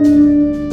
Música